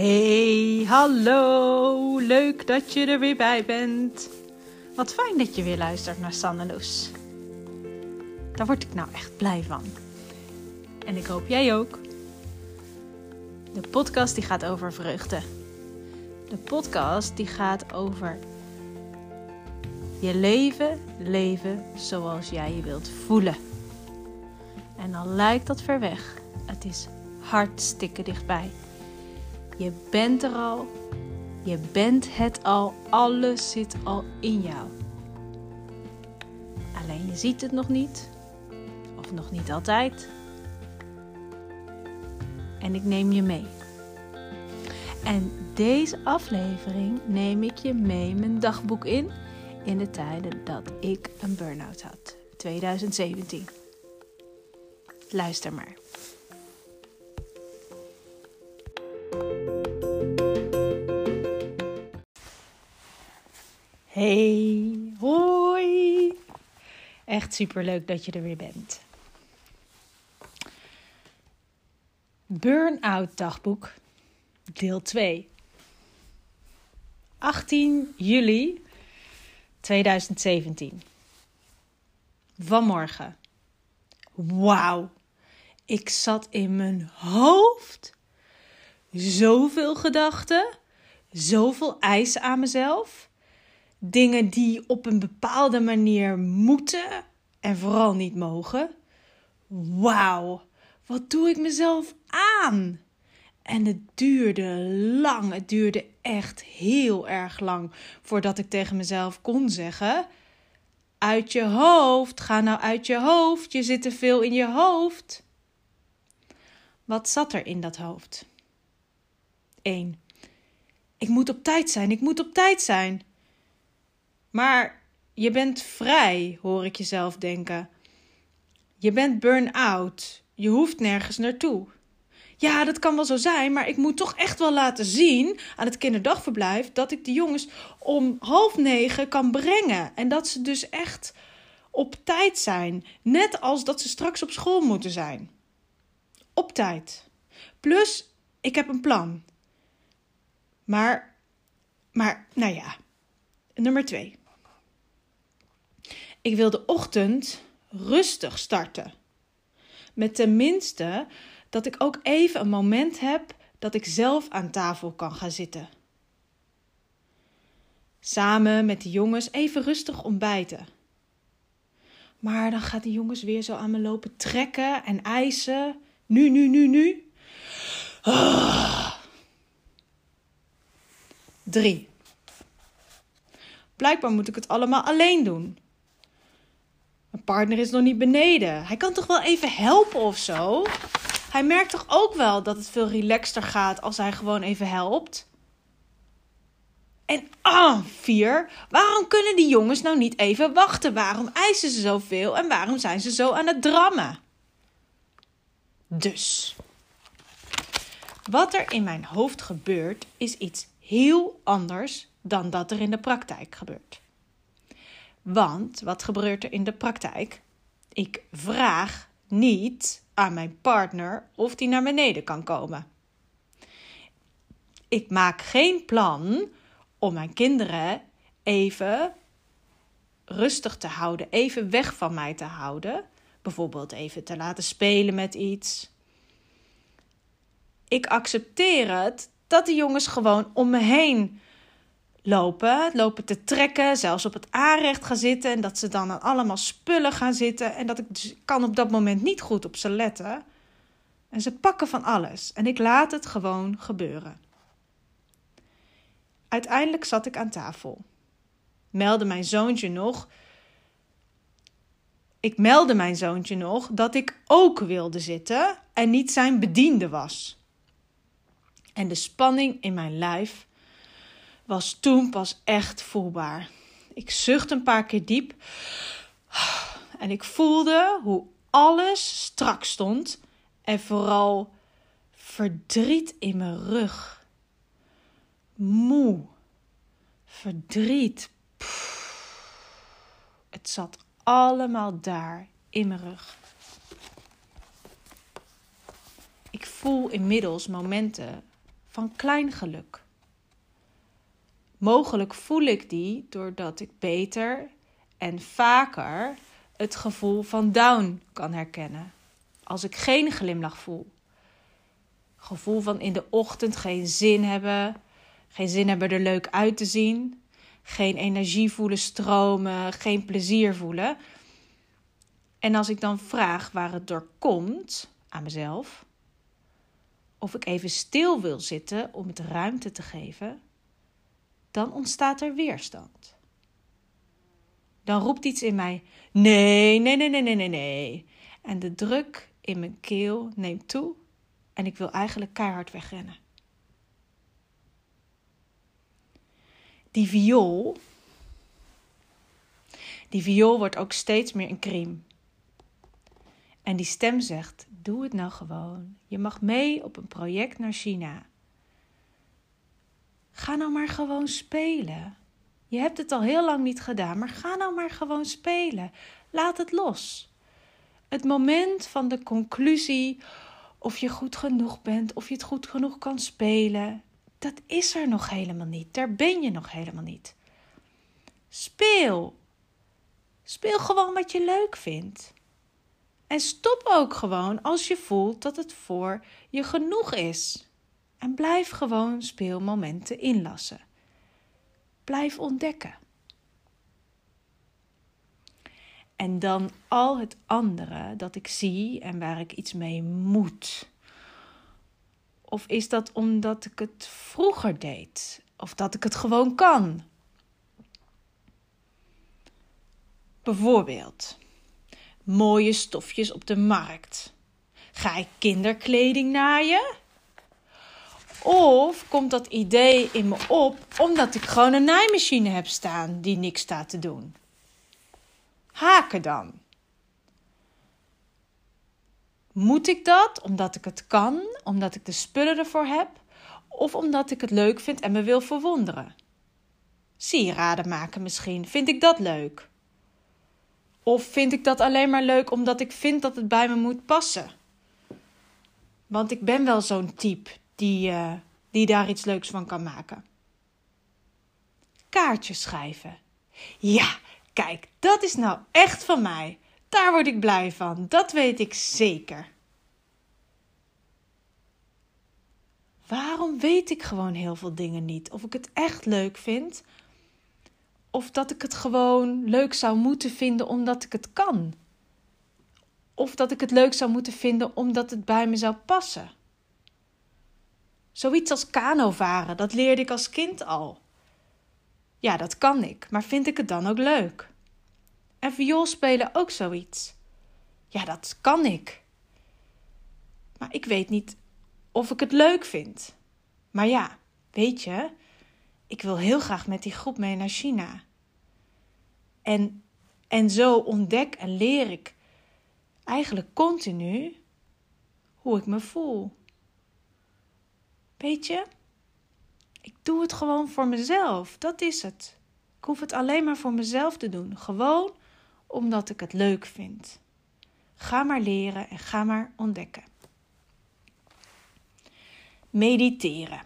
Hey, hallo. Leuk dat je er weer bij bent. Wat fijn dat je weer luistert naar Sanneloes. Daar word ik nou echt blij van. En ik hoop jij ook. De podcast die gaat over vreugde. De podcast die gaat over je leven, leven zoals jij je wilt voelen. En al lijkt dat ver weg, het is hartstikke dichtbij. Je bent er al. Je bent het al. Alles zit al in jou. Alleen je ziet het nog niet. Of nog niet altijd. En ik neem je mee. En deze aflevering neem ik je mee mijn dagboek in. In de tijden dat ik een burn-out had. 2017. Luister maar. Hey, hoi. Echt super leuk dat je er weer bent. Burnout dagboek, deel 2. 18 juli 2017. Vanmorgen. Wauw. Ik zat in mijn hoofd. Zoveel gedachten. Zoveel eisen aan mezelf dingen die op een bepaalde manier moeten en vooral niet mogen. Wauw, wat doe ik mezelf aan? En het duurde lang, het duurde echt heel erg lang voordat ik tegen mezelf kon zeggen: Uit je hoofd, ga nou uit je hoofd, je zit te veel in je hoofd. Wat zat er in dat hoofd? 1. Ik moet op tijd zijn, ik moet op tijd zijn. Maar je bent vrij, hoor ik jezelf denken. Je bent burn-out. Je hoeft nergens naartoe. Ja, dat kan wel zo zijn, maar ik moet toch echt wel laten zien aan het kinderdagverblijf dat ik de jongens om half negen kan brengen. En dat ze dus echt op tijd zijn. Net als dat ze straks op school moeten zijn. Op tijd. Plus, ik heb een plan. Maar, maar, nou ja. Nummer twee. Ik wil de ochtend rustig starten. Met tenminste dat ik ook even een moment heb dat ik zelf aan tafel kan gaan zitten. Samen met de jongens even rustig ontbijten. Maar dan gaat de jongens weer zo aan me lopen trekken en eisen. Nu, nu, nu, nu. Ah. Drie. Blijkbaar moet ik het allemaal alleen doen. Mijn partner is nog niet beneden. Hij kan toch wel even helpen of zo? Hij merkt toch ook wel dat het veel relaxter gaat als hij gewoon even helpt? En ah, vier. Waarom kunnen die jongens nou niet even wachten? Waarom eisen ze zoveel en waarom zijn ze zo aan het drammen? Dus, wat er in mijn hoofd gebeurt, is iets heel anders dan dat er in de praktijk gebeurt. Want wat gebeurt er in de praktijk? Ik vraag niet aan mijn partner of die naar beneden kan komen. Ik maak geen plan om mijn kinderen even rustig te houden, even weg van mij te houden. Bijvoorbeeld even te laten spelen met iets. Ik accepteer het dat de jongens gewoon om me heen lopen, lopen te trekken, zelfs op het aanrecht gaan zitten en dat ze dan aan allemaal spullen gaan zitten en dat ik dus kan op dat moment niet goed op ze letten. En ze pakken van alles en ik laat het gewoon gebeuren. Uiteindelijk zat ik aan tafel. Meldde mijn zoontje nog. Ik meldde mijn zoontje nog dat ik ook wilde zitten en niet zijn bediende was. En de spanning in mijn lijf was toen pas echt voelbaar. Ik zucht een paar keer diep en ik voelde hoe alles strak stond en vooral verdriet in mijn rug. Moe, verdriet. Het zat allemaal daar in mijn rug. Ik voel inmiddels momenten van klein geluk. Mogelijk voel ik die doordat ik beter en vaker het gevoel van down kan herkennen. Als ik geen glimlach voel. Gevoel van in de ochtend geen zin hebben, geen zin hebben er leuk uit te zien, geen energie voelen stromen, geen plezier voelen. En als ik dan vraag waar het door komt aan mezelf, of ik even stil wil zitten om het ruimte te geven, dan ontstaat er weerstand. Dan roept iets in mij: nee, nee, nee, nee, nee, nee, nee. En de druk in mijn keel neemt toe en ik wil eigenlijk keihard wegrennen. Die viool, die viool wordt ook steeds meer een kriem. En die stem zegt: Doe het nou gewoon. Je mag mee op een project naar China. Ga nou maar gewoon spelen. Je hebt het al heel lang niet gedaan, maar ga nou maar gewoon spelen. Laat het los. Het moment van de conclusie of je goed genoeg bent, of je het goed genoeg kan spelen, dat is er nog helemaal niet. Daar ben je nog helemaal niet. Speel. Speel gewoon wat je leuk vindt. En stop ook gewoon als je voelt dat het voor je genoeg is. En blijf gewoon speelmomenten inlassen. Blijf ontdekken. En dan al het andere dat ik zie en waar ik iets mee moet. Of is dat omdat ik het vroeger deed? Of dat ik het gewoon kan? Bijvoorbeeld mooie stofjes op de markt. Ga ik kinderkleding naaien? Of komt dat idee in me op omdat ik gewoon een naaimachine heb staan die niks staat te doen? Haken dan. Moet ik dat omdat ik het kan, omdat ik de spullen ervoor heb, of omdat ik het leuk vind en me wil verwonderen? Sieraden maken misschien, vind ik dat leuk? Of vind ik dat alleen maar leuk omdat ik vind dat het bij me moet passen? Want ik ben wel zo'n type die, uh, die daar iets leuks van kan maken. Kaartjes schrijven. Ja, kijk, dat is nou echt van mij. Daar word ik blij van, dat weet ik zeker. Waarom weet ik gewoon heel veel dingen niet? Of ik het echt leuk vind, of dat ik het gewoon leuk zou moeten vinden omdat ik het kan. Of dat ik het leuk zou moeten vinden omdat het bij me zou passen. Zoiets als kano varen, dat leerde ik als kind al. Ja, dat kan ik, maar vind ik het dan ook leuk? En viool spelen ook zoiets. Ja, dat kan ik. Maar ik weet niet of ik het leuk vind. Maar ja, weet je, ik wil heel graag met die groep mee naar China. En, en zo ontdek en leer ik eigenlijk continu hoe ik me voel. Weet je, ik doe het gewoon voor mezelf. Dat is het. Ik hoef het alleen maar voor mezelf te doen. Gewoon omdat ik het leuk vind. Ga maar leren en ga maar ontdekken. Mediteren.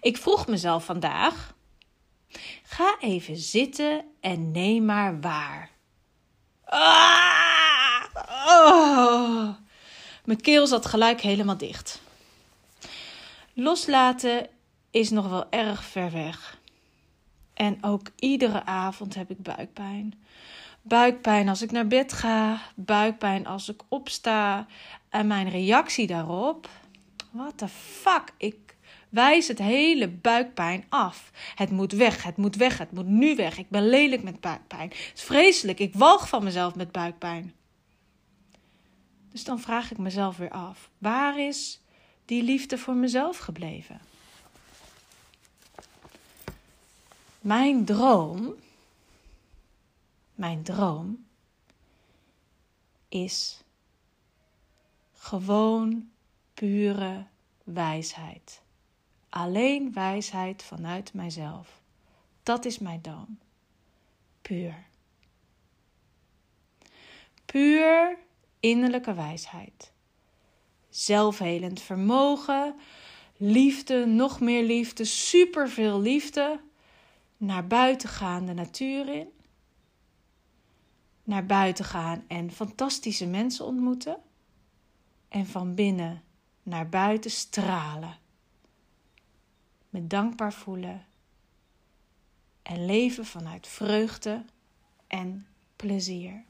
Ik vroeg mezelf vandaag: ga even zitten en neem maar waar. Ah! Oh! Mijn keel zat gelijk helemaal dicht. Loslaten is nog wel erg ver weg. En ook iedere avond heb ik buikpijn. Buikpijn als ik naar bed ga, buikpijn als ik opsta. En mijn reactie daarop: what the fuck? Ik wijs het hele buikpijn af. Het moet weg, het moet weg, het moet nu weg. Ik ben lelijk met buikpijn. Het is vreselijk, ik walg van mezelf met buikpijn. Dus dan vraag ik mezelf weer af: waar is die liefde voor mezelf gebleven? Mijn droom, mijn droom is gewoon pure wijsheid. Alleen wijsheid vanuit mijzelf. Dat is mijn droom. Puur. Puur innerlijke wijsheid zelfhelend vermogen, liefde, nog meer liefde, superveel liefde. Naar buiten gaan de natuur in. Naar buiten gaan en fantastische mensen ontmoeten. En van binnen naar buiten stralen. Met dankbaar voelen. En leven vanuit vreugde en plezier.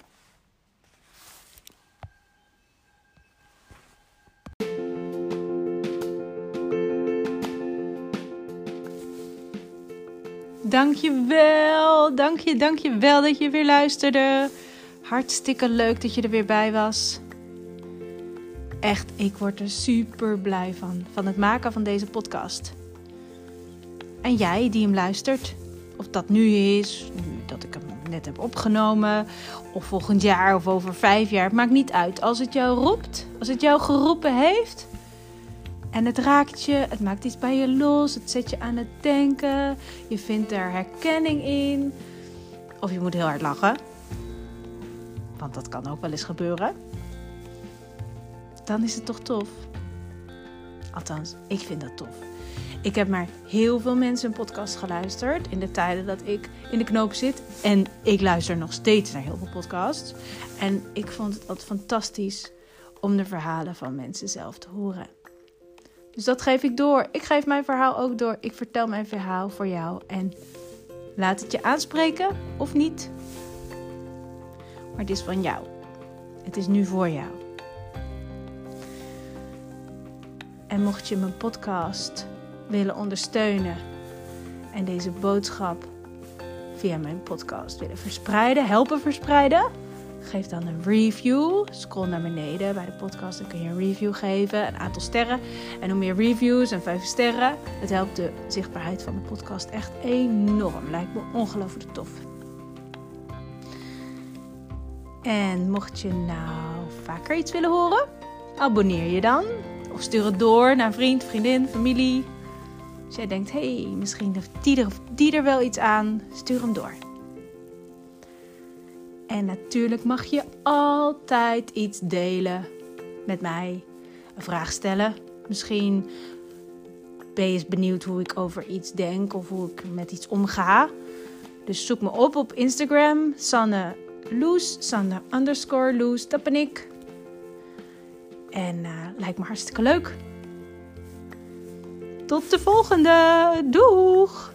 Dank je wel, dank je, dank je wel dat je weer luisterde. Hartstikke leuk dat je er weer bij was. Echt, ik word er super blij van, van het maken van deze podcast. En jij die hem luistert, of dat nu is, nu dat ik hem net heb opgenomen, of volgend jaar of over vijf jaar, het maakt niet uit. Als het jou roept, als het jou geroepen heeft, en het raakt je, het maakt iets bij je los, het zet je aan het denken, je vindt er herkenning in. Of je moet heel hard lachen, want dat kan ook wel eens gebeuren. Dan is het toch tof. Althans, ik vind dat tof. Ik heb maar heel veel mensen een podcast geluisterd in de tijden dat ik in de knoop zit. En ik luister nog steeds naar heel veel podcasts. En ik vond het altijd fantastisch om de verhalen van mensen zelf te horen. Dus dat geef ik door. Ik geef mijn verhaal ook door. Ik vertel mijn verhaal voor jou. En laat het je aanspreken of niet. Maar het is van jou. Het is nu voor jou. En mocht je mijn podcast willen ondersteunen en deze boodschap via mijn podcast willen verspreiden, helpen verspreiden Geef dan een review. Scroll naar beneden bij de podcast. Dan kun je een review geven. Een aantal sterren. En hoe meer reviews en vijf sterren. Het helpt de zichtbaarheid van de podcast echt enorm. Lijkt me ongelooflijk tof. En mocht je nou vaker iets willen horen, abonneer je dan. Of stuur het door naar een vriend, vriendin, familie. Als jij denkt, hé, hey, misschien heeft die die er wel iets aan, stuur hem door. En natuurlijk mag je altijd iets delen met mij. Een vraag stellen. Misschien ben je eens benieuwd hoe ik over iets denk of hoe ik met iets omga. Dus zoek me op op Instagram. Sanne Loes. Sanne underscore Loes. Dat ben ik. En uh, lijkt me hartstikke leuk. Tot de volgende. Doeg!